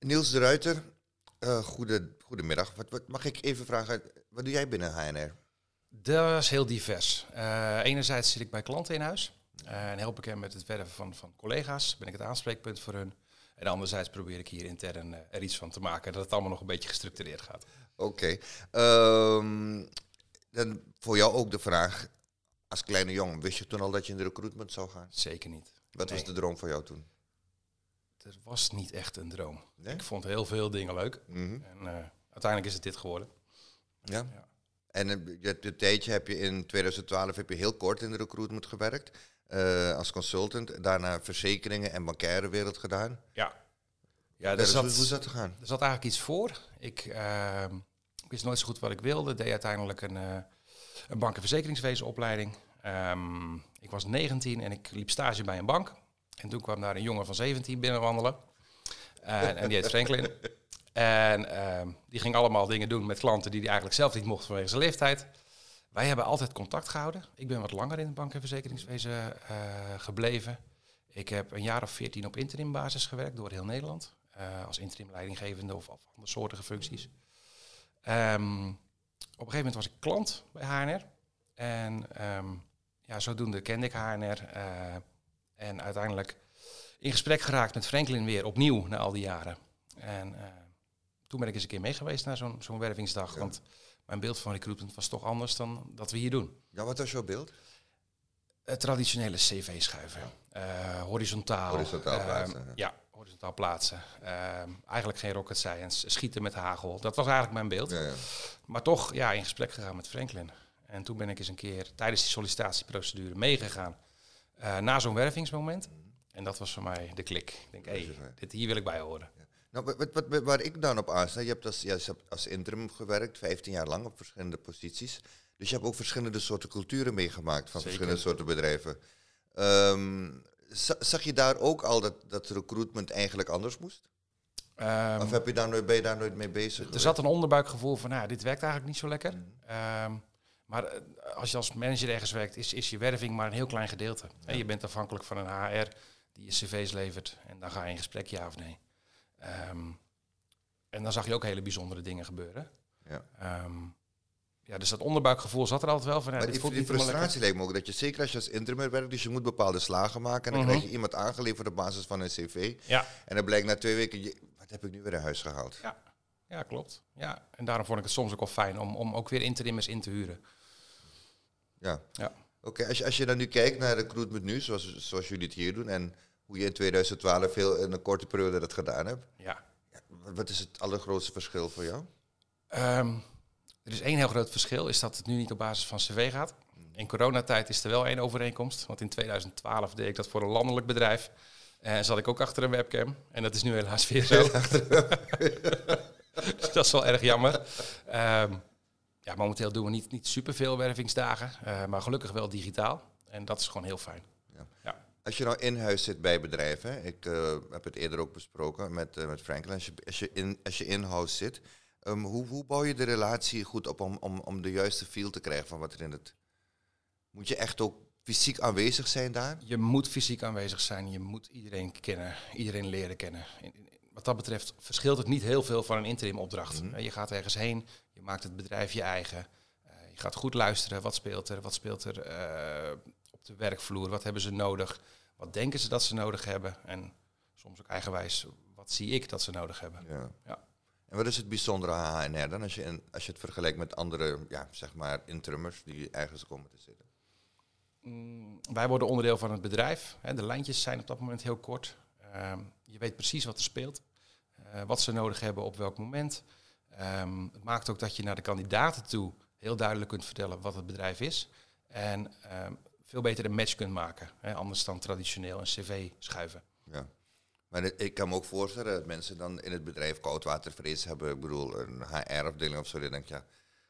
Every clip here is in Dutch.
Niels de Ruiter, uh, goede, goedemiddag. Wat, wat, mag ik even vragen, wat doe jij binnen HNR? Dat is heel divers. Uh, enerzijds zit ik bij klanten in huis en help ik hen met het werven van, van collega's. Ben ik het aanspreekpunt voor hun. En anderzijds probeer ik hier intern er iets van te maken dat het allemaal nog een beetje gestructureerd gaat. Oké. Ehm, dan voor jou ook de vraag, als kleine jongen, wist je toen al dat je in de recruitment zou gaan? Zeker niet. Wat was de droom voor jou toen? Er was niet echt een droom. Ik vond heel veel dingen leuk. Mhm. En uh, uiteindelijk is het dit geworden. Ja. ja. En uh, een tijdje heb je in 2012 heb je heel kort in de recruitment gewerkt. Uh, als consultant. Daarna verzekeringen en bankaire wereld gedaan. Ja. Ja, dus zat, hoe is dat gegaan? Er zat eigenlijk iets voor. Ik, ehm, ik wist nooit zo goed wat ik wilde. Deed uiteindelijk een, een bank- en verzekeringswezenopleiding. Um, ik was 19 en ik liep stage bij een bank. En toen kwam daar een jongen van 17 binnenwandelen. En, en die heet Franklin. En uh, die ging allemaal dingen doen met klanten die hij eigenlijk zelf niet mocht vanwege zijn leeftijd. Wij hebben altijd contact gehouden. Ik ben wat langer in het bank- en verzekeringswezen uh, gebleven. Ik heb een jaar of veertien op interimbasis gewerkt door heel Nederland. Uh, als interim leidinggevende of, of andere soortige functies. Um, op een gegeven moment was ik klant bij HNR. En um, ja, zodoende kende ik HNR. En uiteindelijk in gesprek geraakt met Franklin weer opnieuw na al die jaren. En uh, toen ben ik eens een keer mee geweest naar zo'n zo'n wervingsdag. Want mijn beeld van recruitment was toch anders dan dat we hier doen. Ja, wat was jouw beeld? Het traditionele cv schuiven. Uh, horizontaal. Horizontaal uh, plaatsen. Ja, horizontaal plaatsen. eigenlijk geen rocket science. Schieten met hagel. Dat was eigenlijk mijn beeld. Ja, ja. Maar toch ja, in gesprek gegaan met Franklin. En toen ben ik eens een keer tijdens die sollicitatieprocedure meegegaan uh, na zo'n wervingsmoment. En dat was voor mij de klik. Ik denk, hé, hey, dit hier wil ik bij horen. Ja. Nou, wat, wat, waar ik dan op aansta, je hebt als, ja, je hebt als interim gewerkt, 15 jaar lang op verschillende posities. Dus je hebt ook verschillende soorten culturen meegemaakt van verschillende soorten bedrijven. Um, zag je daar ook al dat, dat recruitment eigenlijk anders moest? Um, of heb je daar nooit, ben je daar nooit mee bezig? Er zat een onderbuikgevoel van, nou, dit werkt eigenlijk niet zo lekker. Mm. Um, maar eh, als je als manager ergens werkt, is, is je werving maar een heel klein gedeelte. En je bent afhankelijk van een HR die je cv's levert. En dan ga je in gesprek, ja of nee. Um, en dan zag je ook hele bijzondere dingen gebeuren. Ja. Um, ja, dus dat onderbuikgevoel zat er altijd wel van. Ja, maar die, die frustratie lijkt me ook dat je zeker als je als interim werkt, dus je moet bepaalde slagen maken. En dan mhm. krijg je iemand aangeleverd op basis van een cv. Ja. En dan blijkt na twee weken, je, wat heb ik nu weer in huis gehaald? Ja. ja, klopt. Ja. En daarom vond ik het soms ook wel fijn om, om ook weer interimmers in te huren. Ja. ja. Oké, als, je, als je dan nu kijkt naar recruitment nu, zoals, zoals jullie het hier doen, en hoe je in 2012 veel in een korte periode dat gedaan hebt. Ja. ja wat is het allergrootste verschil voor jou? Um, er is één heel groot verschil, is dat het nu niet op basis van cv gaat. In coronatijd is er wel één overeenkomst, want in 2012 deed ik dat voor een landelijk bedrijf. En zat ik ook achter een webcam. En dat is nu helaas weer zo. dus dat is wel erg jammer. Um, ja, momenteel doen we niet, niet superveel wervingsdagen, uh, maar gelukkig wel digitaal. En dat is gewoon heel fijn. Ja. ja. Als je nou in huis zit bij bedrijven, ik uh, heb het eerder ook besproken met, uh, met Franklin, als je, als je in, als je in house zit, um, hoe, hoe bouw je de relatie goed op om, om, om de juiste feel te krijgen van wat er in het... Moet je echt ook fysiek aanwezig zijn daar? Je moet fysiek aanwezig zijn, je moet iedereen kennen, iedereen leren kennen. wat dat betreft verschilt het niet heel veel van een interim opdracht. Mm Je gaat ergens heen, je maakt het bedrijf je eigen. Uh, je gaat goed luisteren. Wat speelt er? Wat speelt er uh, op de werkvloer? Wat hebben ze nodig? Wat denken ze dat ze nodig hebben? En soms ook eigenwijs, wat zie ik dat ze nodig hebben? Ja. ja. En wat is het bijzondere aan HNR dan als je, in, als je het vergelijkt met andere, ja, zeg maar, interimmers die ergens komen te zitten? Mm, wij worden onderdeel van het bedrijf. Hè. De lijntjes zijn op dat moment heel kort. Uh, je weet precies wat er speelt, uh, wat ze nodig hebben op welk moment. Um, het maakt ook dat je naar de kandidaten toe heel duidelijk kunt vertellen wat het bedrijf is. En um, veel beter een match kunt maken. Hè, anders dan traditioneel een cv schuiven. Ja. Maar ik kan me ook voorstellen dat mensen dan in het bedrijf koudwatervrees hebben. Ik bedoel, een HR-afdeling of zo. Die denkt, ja,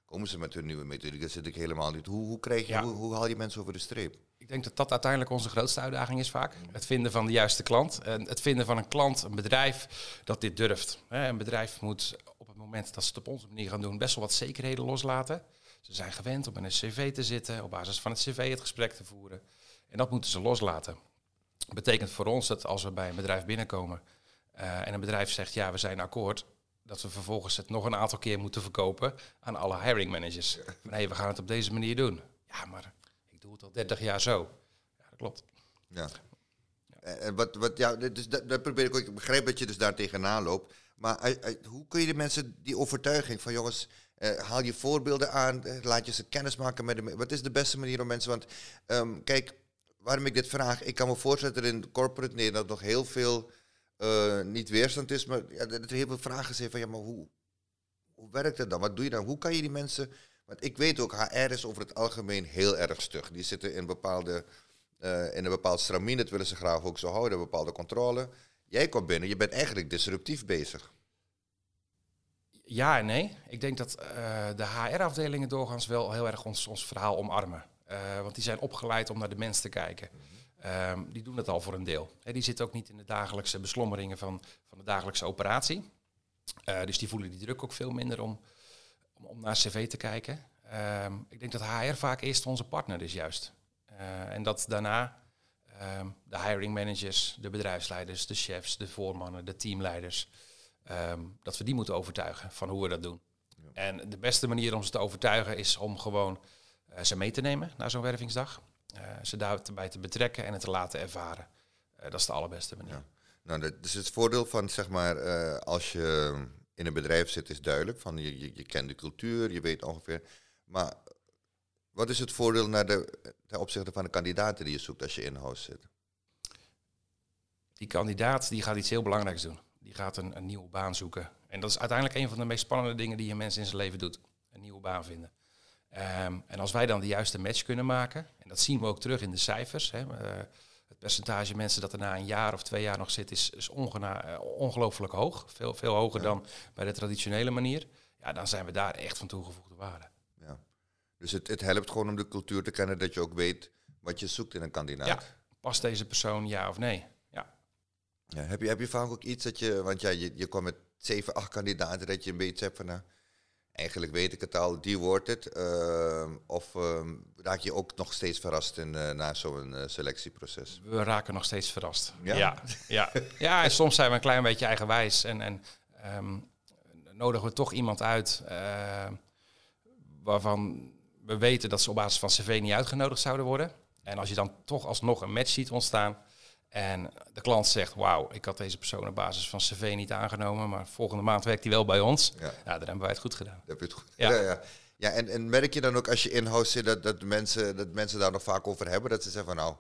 komen ze met hun nieuwe methode? Dat zit ik helemaal niet. Hoe, hoe, krijg je, hoe, hoe, haal je mensen over de streep? Ik denk dat dat uiteindelijk onze grootste uitdaging is vaak. Het vinden van de juiste klant. En het vinden van een klant, een bedrijf dat dit durft. Een bedrijf moet moment dat ze het op onze manier gaan doen, best wel wat zekerheden loslaten. Ze zijn gewend om in een cv te zitten, op basis van het cv het gesprek te voeren. En dat moeten ze loslaten. Dat betekent voor ons dat als we bij een bedrijf binnenkomen, eh, en een bedrijf zegt ja, we zijn akkoord, dat we vervolgens het nog een aantal keer moeten verkopen aan alle hiring managers. Nee, we gaan het op deze manier doen. Ja, maar ik doe het al 30 jaar zo. Ja, dat klopt. Ja. En wat, wat, ja, dus dat, dat probeer ik ook. Begrijp dat je dus daar tegenaan loopt. Maar hoe kun je de mensen die overtuiging van jongens, haal je voorbeelden aan, eh, laat je ze kennis maken met de. Wat is de beste manier om mensen? Want um, kijk, waarom ik dit vraag, ik kan me voorstellen dat er in corporate Nederland nog heel veel niet weerstand is, maar ja, dat er heel veel vragen zijn van ja, maar hoe, hoe werkt het dan? Wat doe je dan? Hoe kan je die mensen. Want ik weet ook, HR is over het algemeen heel erg stug. Die zitten in bepaalde. Uh, in een bepaald stramien, dat willen ze graag ook zo houden, een bepaalde controle. Jij komt binnen, je bent eigenlijk disruptief bezig. Ja en nee. Ik denk dat uh, de HR-afdelingen doorgaans wel heel erg ons, ons verhaal omarmen. Uh, want die zijn opgeleid om naar de mens te kijken. Um, die doen dat al voor een deel. Die zitten ook niet in de dagelijkse beslommeringen van, van de dagelijkse operatie. Dus die voelen die druk ook veel minder om, om, om naar cv te kijken. Um, ik denk dat HR vaak eerst onze partner is juist. En dat daarna um, de hiring managers, de bedrijfsleiders, de chefs, de voormannen, de teamleiders Um, dat we die moeten overtuigen van hoe we dat doen. Ja. En de beste manier om ze te overtuigen is om gewoon uh, ze mee te nemen naar zo'n wervingsdag. Uh, ze daarbij te betrekken en het te laten ervaren. Uh, dat is de allerbeste manier. Ja. Nou, dat is het voordeel van, zeg maar, als je in een bedrijf zit, is duidelijk. Van je, je, je, kent de cultuur, je weet ongeveer. Maar wat is het voordeel naar de, ten opzichte van de kandidaten die je zoekt als je in-house zit? Die kandidaat die gaat iets heel belangrijks doen die gaat een, een, nieuwe baan zoeken. En dat is uiteindelijk een van de meest spannende dingen die een mens in zijn leven doet. Een nieuwe baan vinden. Um, en als wij dan de juiste match kunnen maken, en dat zien we ook terug in de cijfers. Hè, uh, het percentage mensen dat er na een jaar of twee jaar nog zit, is, is uh, ongelooflijk hoog. Veel, veel hoger ja. dan bij de traditionele manier. Ja, dan zijn we daar echt van toegevoegde waarde. Ja. Dus het, het helpt gewoon om de cultuur te kennen, dat je ook weet wat je zoekt in een kandidaat. Ja, past deze persoon ja of nee? Ja, heb, je, heb je vaak ook iets dat je, want ja, je, je komt met zeven, acht kandidaten, dat je een beetje hebt van, nou, eigenlijk weet ik het al, die wordt het. Uh, of uh, raak je ook nog steeds verrast in, uh, na zo'n uh, selectieproces? We raken nog steeds verrast. Ja? Ja, ja. ja, en soms zijn we een klein beetje eigenwijs en, en um, nodigen we toch iemand uit waarvan we weten dat ze op basis van cv niet uitgenodigd zouden worden. En als je dan toch alsnog een match ziet ontstaan, en de klant zegt, wauw, ik had deze persoon op basis van cv niet aangenomen, maar volgende maand werkt hij wel bij ons. Ja, ja dan hebben wij het goed gedaan. heb je het goed ja. ja, ja. ja en, en merk je dan ook als je in-house zit dat, dat, mensen, dat mensen daar nog vaak over hebben? Dat ze zeggen van nou,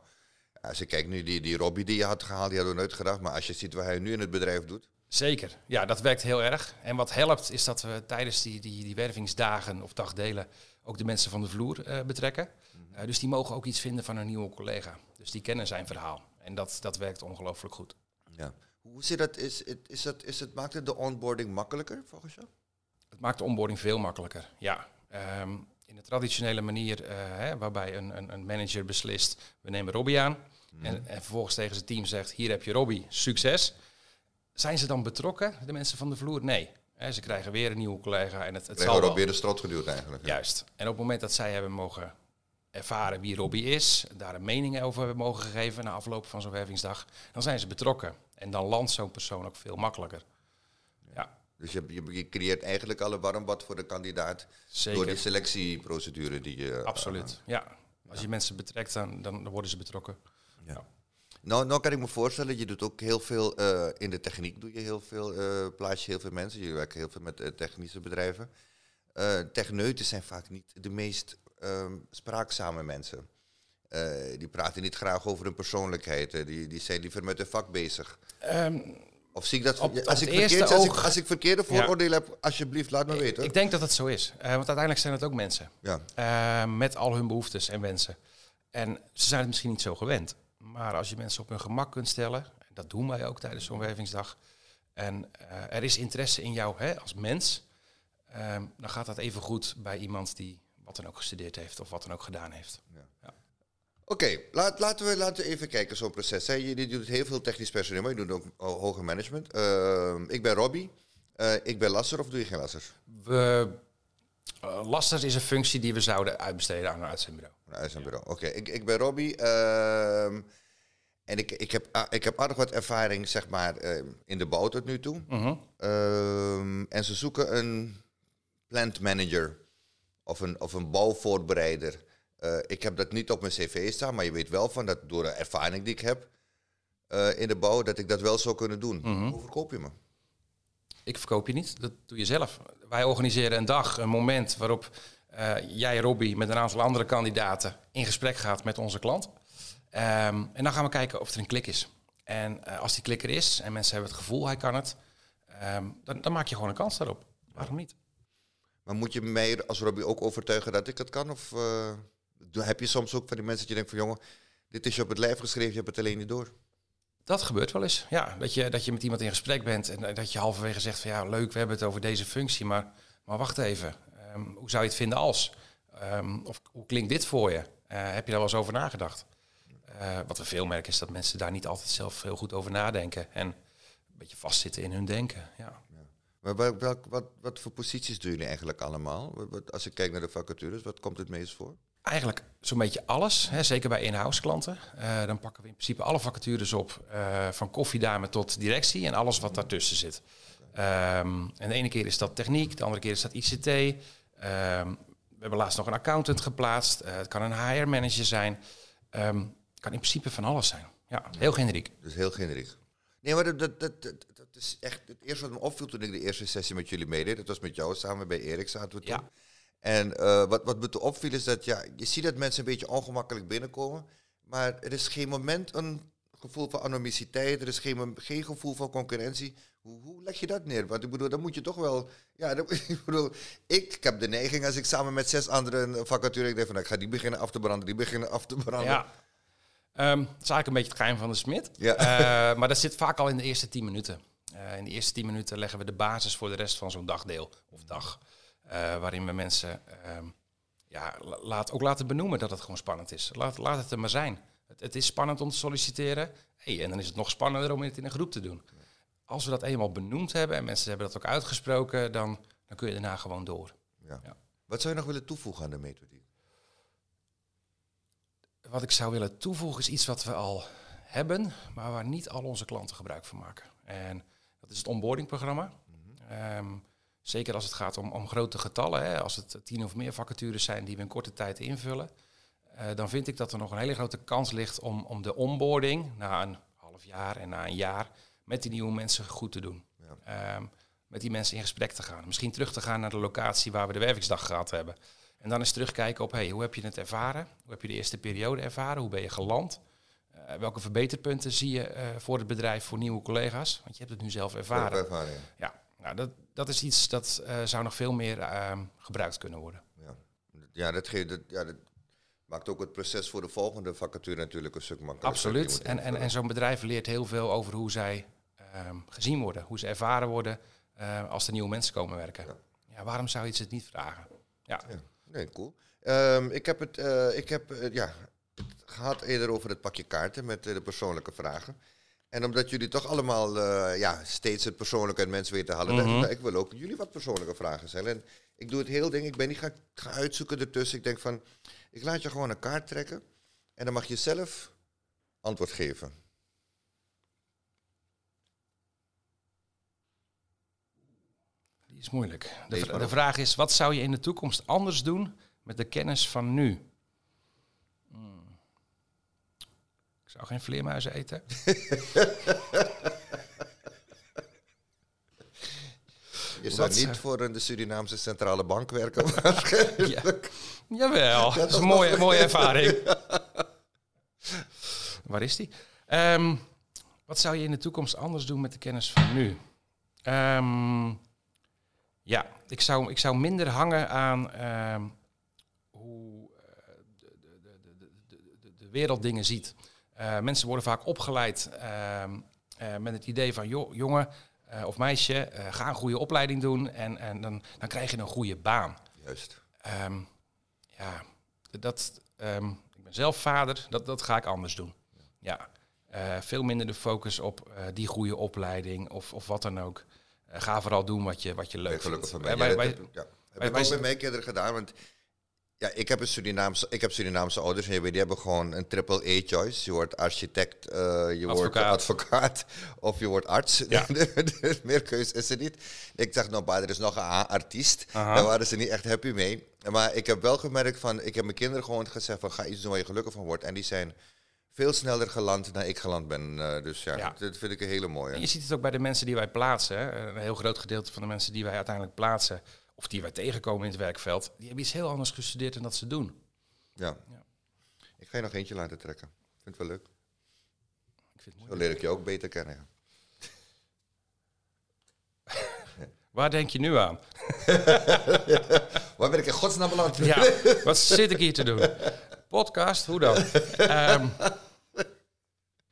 als je kijkt nu, die, die Robbie die je had gehaald, die hadden we nooit gedacht. Maar als je ziet wat hij nu in het bedrijf doet. Zeker, ja, dat werkt heel erg. En wat helpt is dat we tijdens die, die, die wervingsdagen of dagdelen ook de mensen van de vloer uh, betrekken. Uh, dus die mogen ook iets vinden van een nieuwe collega. Dus die kennen zijn verhaal. En dat, dat werkt ongelooflijk goed. Ja. Hoe zit dat? Is, is, het, is het, maakt het de onboarding makkelijker volgens jou? Het maakt de onboarding veel makkelijker, ja. Um, in de traditionele manier, uh, hè, waarbij een, een, een, manager beslist, we nemen Robbie aan. Mm. En, en, vervolgens tegen zijn team zegt, hier heb je Robbie, succes. Zijn ze dan betrokken, de mensen van de vloer? Nee. Hè, ze krijgen weer een nieuwe collega en het, het zal wel. weer de strot geduwd eigenlijk. Juist. En op het moment dat zij hebben mogen ervaren wie Robbie is, daar een mening over hebben mogen geven na afloop van zo'n wervingsdag, dan zijn ze betrokken. En dan landt zo'n persoon ook veel makkelijker. Ja. Dus je, je, je creëert eigenlijk al een warm bad voor de kandidaat Zeker. door die selectieprocedure die je... Absoluut, uh, ja. Als ja. je mensen betrekt, dan, dan worden ze betrokken. Ja. Nou, nou kan ik me voorstellen, je doet ook heel veel uh, in de techniek, doe je heel veel, uh, plaats je heel veel mensen. Je werkt heel veel met technische bedrijven. techneuten zijn vaak niet de meest um, spraakzame mensen. Die praten niet graag over hun persoonlijkheid. Die, die zijn liever met hun vak bezig. Um, of zie ik dat... Op, als, ik verkeerd, als, ik, als ik verkeerde vooroordelen ja. heb, alsjeblieft, laat me weten. Ik denk dat het zo is. Want uiteindelijk zijn het ook mensen. Ja. met al hun behoeftes en wensen. En ze zijn het misschien niet zo gewend. Maar als je mensen op hun gemak kunt stellen... en dat doen wij ook tijdens zo'n wervingsdag... en er is interesse in jou hè, als mens... Um, dan gaat dat even goed bij iemand die wat dan ook gestudeerd heeft of wat dan ook gedaan heeft. Ja. ja. Oké, okay, laat, laten, we, laten we even kijken, zo'n proces. Hè. Je, doet heel veel technisch personeel, maar je doet ook hoger management. Uh, ik ben Robbie. Uh, ik ben lasser of doe je geen lasser? We, uh, lasser is een functie die we zouden uitbesteden aan een uitzendbureau. Een uitzendbureau, oké. Okay. Ik, ik ben Robbie. Ehm, En ik, ik, heb, ah, ik heb aardig wat ervaring, zeg maar, eh, in de bouw tot nu toe. Mhm. Ehm, en ze zoeken een plant manager of een, of een bouwvoorbereider. Uh, ik heb dat niet op mijn cv staan, maar je weet wel van dat door de ervaring die ik heb in de bouw, dat ik dat wel zou kunnen doen. Mhm. Hoe verkoop je me? Ik verkoop je niet, dat doe je zelf. Wij organiseren een dag, een moment waarop jij, Robbie, met een aantal andere kandidaten in gesprek gaat met onze klant. Ehm, en dan gaan we kijken of er een klik is. En uh, als die klik er is en mensen hebben het gevoel hij kan het, um, dan, dan, maak je gewoon een kans daarop. Waarom niet? Maar moet je mij als Robbie ook overtuigen dat ik het kan? Of uh, heb je soms ook van die mensen dat je denkt van jongen, dit is je op het lijf geschreven, je hebt het alleen niet door? Dat gebeurt wel eens. Ja, dat je, dat je met iemand in gesprek bent en eh, dat je halverwege zegt van ja, leuk, we hebben het over deze functie, maar, maar wacht even. Um, hoe zou je het vinden als? of hoe klinkt dit voor je? Uh, heb je daar wel eens over nagedacht? Uh, wat we veel merken is dat mensen daar niet altijd zelf heel goed over nadenken. En een beetje vastzitten in hun denken. Ja. Maar welk, wat, wat voor posities doen jullie eigenlijk allemaal? als ik kijk naar de vacatures, wat komt het meest voor? Eigenlijk zo'n beetje alles, hè, zeker bij in-house klanten. Uh, dan pakken we in principe alle vacatures op, uh, van koffiedame tot directie en alles wat daartussen zit. Um, en de ene keer is dat techniek, de andere keer is dat ICT. Um, we hebben laatst nog een accountant geplaatst. Uh, het kan een HR-manager zijn. Um, kan in principe van alles zijn. Ja, heel generiek. Dus heel generiek. Nee, maar dat, dat, dat, dat, is echt het eerste wat me opviel toen ik de eerste sessie met jullie meedeed. Dat was met jou samen bij Erik zaten we toen. Ja. En uh, wat, wat me opviel is dat ja, je ziet dat mensen een beetje ongemakkelijk binnenkomen. Maar er is geen moment een gevoel van anomiciteit. Er is geen, geen gevoel van concurrentie. Hoe, hoe leg je dat neer? Want ik bedoel, dan moet je toch wel. Ja, dat, ik bedoel, ik, ik heb de neiging als ik samen met zes anderen vacature. Ik denk van, nou, ik ga die beginnen af te branden, die beginnen af te branden. Ja. Um, het is eigenlijk een beetje het geheim van de smid. Ja. Uh, maar dat zit vaak al in de eerste tien minuten. Uh, in de eerste tien minuten leggen we de basis voor de rest van zo'n dagdeel of dag. Uh, waarin we mensen um, ja, laat, ook laten benoemen dat het gewoon spannend is. Laat, laat het er maar zijn. Het, het is spannend om te solliciteren. Hey, en dan is het nog spannender om het in een groep te doen. Als we dat eenmaal benoemd hebben en mensen hebben dat ook uitgesproken, dan, dan kun je daarna gewoon door. Ja. ja. Wat zou je nog willen toevoegen aan de methodiek? wat ik zou willen toevoegen is iets wat we al hebben, maar waar niet al onze klanten gebruik van maken. En dat is het onboardingprogramma. Mm zeker als het gaat om, om grote getallen, hè, als het tien of meer vacatures zijn die we in korte tijd invullen, uh, dan vind ik dat er nog een hele grote kans ligt om, om de onboarding na een half jaar en na een jaar met die nieuwe mensen goed te doen. Ja. Um, met die mensen in gesprek te gaan. Misschien terug te gaan naar de locatie waar we de wervingsdag gehad hebben. En dan eens terugkijken op, hey, hoe heb je het ervaren? Hoe heb je de eerste periode ervaren? Hoe ben je geland? Uh, welke verbeterpunten zie je uh, voor het bedrijf, voor nieuwe collega's? Want je hebt het nu zelf ervaren. ervaren ja. ja, nou, dat, dat is iets dat uh, zou nog veel meer ehm, gebruikt kunnen worden. Ja, ja, dat, geeft, dat, ja, dat maakt ook het proces voor de volgende vacature natuurlijk een stuk makkelijker. Absoluut. En, en, en zo'n bedrijf leert heel veel over hoe zij ehm, gezien worden, hoe ze ervaren worden als er nieuwe mensen komen werken. Ja. ja. waarom zou je het niet vragen? ja. ja. Nee, cool. Um, ik heb het, uh, ik heb, ja, het gehad eerder over het pakje kaarten met de persoonlijke vragen. En omdat jullie toch allemaal ja, steeds het persoonlijke en mensen weten halen, mm -hmm. ik wil ook jullie wat persoonlijke vragen stellen. En ik doe het heel ding, ik ben niet gaan, gaan uitzoeken ertussen. Ik denk van, ik laat je gewoon een kaart trekken en dan mag je zelf antwoord geven. is moeilijk. De, de, vraag is, wat zou je in de toekomst anders doen met de kennis van nu? Hmm. Ik zou geen vleermuizen eten. Je zou niet voor de Surinaamse Centrale Bank werken, ja. Jawel, dat is een mooie, mooie ervaring. Waar is die? Um, wat zou je in de toekomst anders doen met de kennis van nu? Um, ja, ik zou, ik zou minder hangen aan uh, hoe uh, de, de, de, de, wereld dingen ziet. Uh, mensen worden vaak opgeleid ehm, eh, met het idee van, joh, jongen of meisje, ga een goede opleiding doen en, en dan, dan krijg je een goede baan. Juist. Um, ja, dat, ik ben zelf vader, dat, dat ga ik anders doen. Ja, veel minder de focus op die goede opleiding of, of wat dan ook. Eh, ga vooral doen wat je, wat je leuk vindt. Van mij. Ja, wij, ja, heb ik ook met mijn kinderen gedaan. Want Ja, ik heb, een Surinaamse, ik heb Surinaamse ouders en die hebben gewoon een triple A-choice. Je wordt architect, uh, je advocaat. wordt advocaat of je wordt arts. Ja. Meer keuze is er niet. Ik dacht, nou, er is nog een artiest. Daar waren ze niet echt happy mee. Maar ik heb wel gemerkt van, ik heb mijn kinderen gewoon gezegd van, ga iets doen waar je gelukkig van wordt. En die zijn veel sneller geland dan ik geland ben. Uh, dus ja, ja, dat vind ik een hele mooie. En je ziet het ook bij de mensen die wij plaatsen. Hè. Een heel groot gedeelte van de mensen die wij uiteindelijk plaatsen of die wij tegenkomen in het werkveld, die hebben iets heel anders gestudeerd dan dat ze doen. Ja. ja. Ik ga je nog eentje laten trekken. Ik vind het wel leuk. Ik vind het Zo leer ik je ook beter kennen. Waar denk je nu aan? Waar ben ik in godsnaam beland? ja, wat zit ik hier te doen? Podcast, hoe dan? um,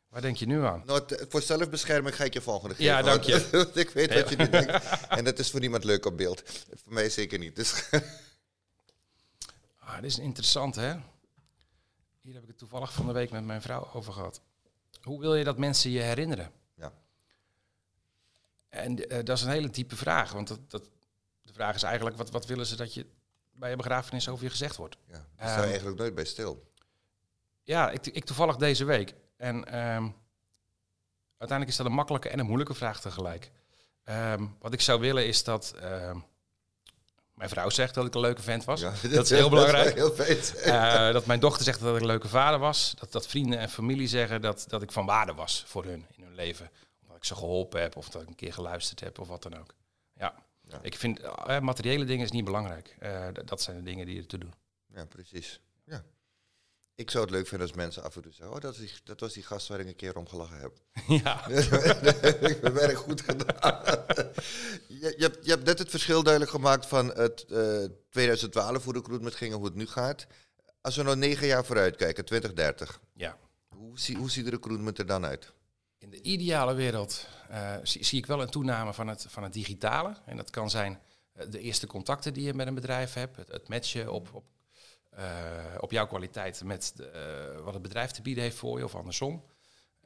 Waar denk je nu aan? Nou, voor zelfbescherming ga ik je volgende geven. Ja, dank je. ik weet wat je nu denkt. En dat is voor niemand leuk op beeld. Voor mij zeker niet. Dus ah, dit is interessant, hè? Hier heb ik het toevallig van de week met mijn vrouw over gehad. Hoe wil je dat mensen je herinneren? Ja. En uh, dat is een hele diepe vraag. Want dat, dat, de vraag is eigenlijk, wat, wat willen ze dat je bij je begrafenis over je gezegd wordt? Ja, daar sta je ehm, eigenlijk nooit bij stil. Ja, ik, ik toevallig deze week. En um, uiteindelijk is dat een makkelijke en een moeilijke vraag tegelijk. Um, wat ik zou willen is dat um, mijn vrouw zegt dat ik een leuke vent was. Ja, dat is heel belangrijk. Heel uh, dat mijn dochter zegt dat ik een leuke vader was. Dat, dat vrienden en familie zeggen dat, dat ik van waarde was voor hun in hun leven. Omdat ik ze geholpen heb of dat ik een keer geluisterd heb of wat dan ook. Ja, ja. ik vind uh, materiële dingen is niet belangrijk. Uh, dat zijn de dingen die er te doen. Ja, precies. Ja. Ik zou het leuk vinden als mensen af en toe zeggen, oh, dat, is dat was die gast waar ik een keer om gelachen heb. Ja. ik heb werk goed gedaan. je, je, hebt, je hebt net het verschil duidelijk gemaakt van het uh, 2012, hoe de recruitment ging en hoe het nu gaat. Als we nou negen jaar vooruit kijken, 2030. Ja. Hoe, zie, hoe ziet de recruitment er dan uit? In de ideale wereld uh, zie, zie, ik wel een toename van het, van het digitale. En dat kan zijn uh, de eerste contacten die je met een bedrijf hebt, het, het matchen op, op uh, op jouw kwaliteit met de, uh, wat het bedrijf te bieden heeft voor je of andersom.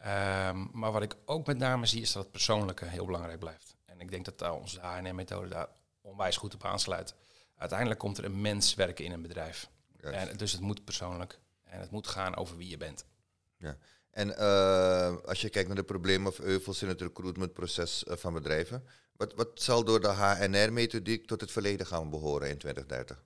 Um, maar wat ik ook met name zie is dat het persoonlijke heel belangrijk blijft. En ik denk dat daar onze HNM-methode daar onwijs goed op aansluit. Uiteindelijk komt er een mens werken in een bedrijf. En, dus het moet persoonlijk en het moet gaan over wie je bent. Ja. En uh, als je kijkt naar de problemen of euvels in het recruitmentproces van bedrijven, wat, wat zal door de HNR-methodiek tot het verleden gaan behoren in 2030?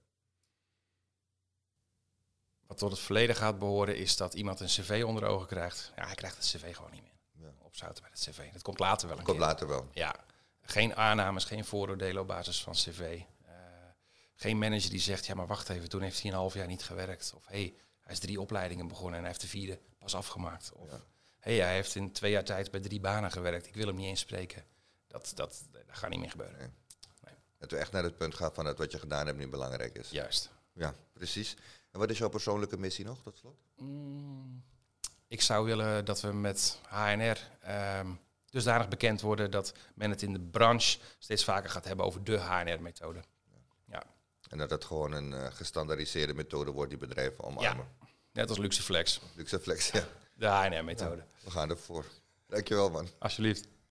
Wat tot het verleden gaat behoren, is dat iemand een cv onder ogen krijgt. Ja, hij krijgt het cv gewoon niet meer. Ja. Opzouten bij het cv. Dat komt later wel. Een komt later wel. Ja. Geen aannames, geen vooroordelen op basis van cv. Uh, geen manager die zegt, ja maar wacht even, toen heeft hij een half jaar niet gewerkt. Of hey, hij is drie opleidingen begonnen en hij heeft de vierde pas afgemaakt. Of hey, hij heeft in twee jaar tijd bij drie banen gewerkt. Ik wil hem niet eens spreken. Dat, dat, dat gaat niet meer gebeuren. Nee. Nee. Dat we echt naar het punt gaan van dat wat je gedaan hebt nu belangrijk is. Juist. Ja, precies. En wat is jouw persoonlijke missie nog, tot slot? Mm, ik zou willen dat we met HNR um, ehm, dusdanig bekend worden dat men het in de branche steeds vaker gaat hebben over de HNR-methode. Ja. En dat het gewoon een uh, gestandaardiseerde methode wordt die bedrijven omarmen. Ja. Net als Luxeflex. Luxeflex, ja. De HNR-methode. we gaan ervoor. Dankjewel, man. Alsjeblieft.